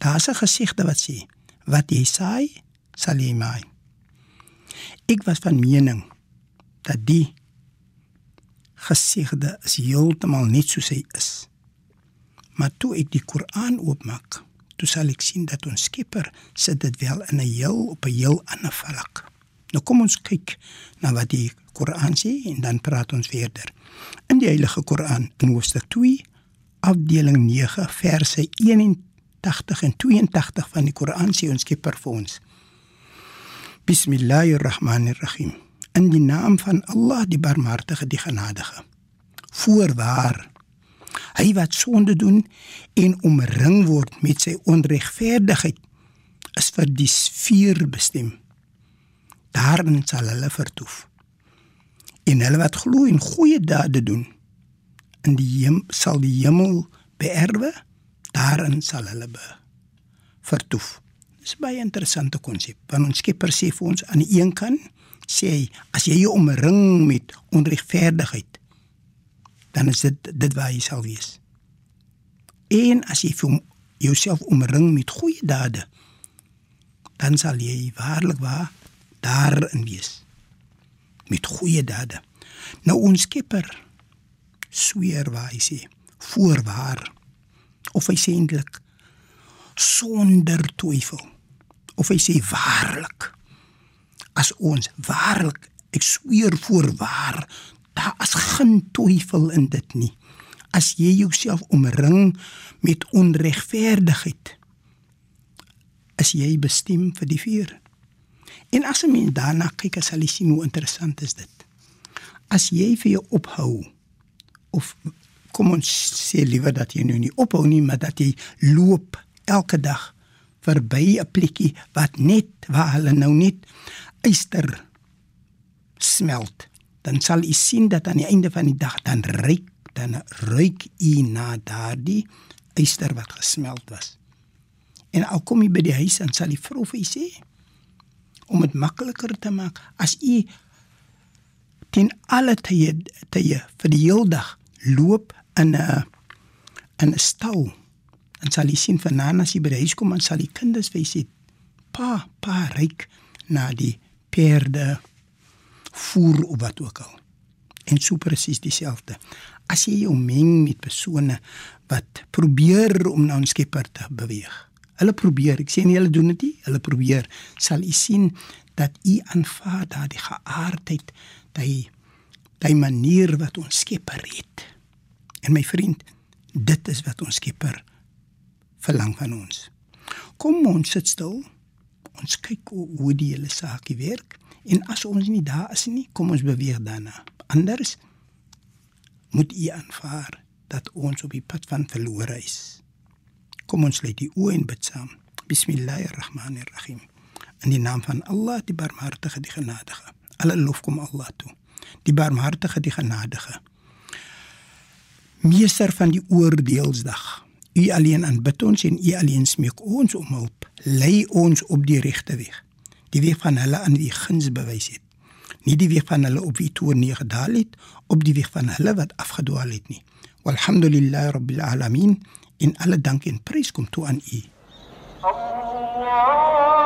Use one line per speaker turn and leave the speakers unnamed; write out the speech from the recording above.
Daar's 'n gesigte wat sê, wat jy saai, sal jy maai. Ek was van mening dat die gesigte is heeltemal net soos hy is. Maar toe ek die Koran oopmaak, toe sal ek sien dat ons Skepper sit dit wel in 'n heel op 'n heel ander vlak. Nou kom ons kyk na wat die Koran sê en dan praat ons verder. In die Heilige Koran in hoofstuk 2, afdeling 9, verse 81 en 82 van die Koran sê ons Skepper vir ons. Bismillahirrahmanirrahim. In die naam van Allah, die Barmhartige, die Genadige. Voorwaar Hy wat sonde doen en omring word met sy onregverdigheid is vir die vuur bestem. Daarin sal hulle vertoef. En hulle wat glo en goeie dade doen, in die hem sal die hemel beerwe, daarin sal hulle be vertoef. Dis baie interessante konsep. Want ons Skepper sê vir ons aan die een kant sê hy as jy jou omring met onregverdigheid dan is dit dit waar jy sal wees. En as jy vir jouself omring met goeie dade, dan sal jy waarlik waar daarin wees. Met goeie dade. Nou ons Skepper sweer waar hy sê voorwaar of hy sê eintlik sonder twyfel of hy sê waarlik as ons waarlik ek sweer voorwaar daar is geen twyfel in dit nie. As jy jouself omring met onregverdigheid, is jy bestem vir die vuur. En as jy daarna kyk, sal jy sien hoe interessant is dit. As jy vir jou ophou of kom ons sê liewer dat jy nou nie ophou nie, maar dat jy loop elke dag verby 'n plekkie wat net waar hulle nou net yster smelt dan sal u sien dat aan die einde van die dag dan ryk dan ruik u na daardie yster wat gesmelt was. En al kom u by die huis en sal die vrou vir u sê om dit makliker te maak as u ten alle tye tye vir die hele dag loop in 'n in 'n stal en sal u sien vanaand as u by die huis kom en sal die kinders vir sê pa pa ryk na die perde voer of wat ook al. En so presies dieselfde. As jy jou meng met persone wat probeer om na ons Skepper te beweeg. Hulle probeer, ek sê nie hulle doen dit nie, hulle probeer, sal u sien dat u aanvaar daardie geaardheid, daai daai manier wat ons Skepper het. En my vriend, dit is wat ons Skepper verlang van ons. Kom ons sit stil. Ons kyk hoe, hoe die hele saakie werk. En as ons nie daar is nie, kom ons beweeg daarna. Anders moet u aanvaar dat ons op die pad van verlore is. Kom ons lê die oë en bid saam. Bismillahirrahmanirrahim. In die naam van Allah, die Barmhartige, die Genadige. Alle lof kom Allah toe. Die Barmhartige, die Genadige. Meester van die oordeelsdag. U alleen aanbid ons en u alleen smeek ons om hulp. Lei ons op die regte weg. Die weg van hulle aan wie guns bewys het. Nie die weg van hulle op wie toe nie gedaal het op die weg van hulle wat afgedwaal het nie. Walhamdulillahi rabbil alamin in alle dank en prys kom toe aan u. Allah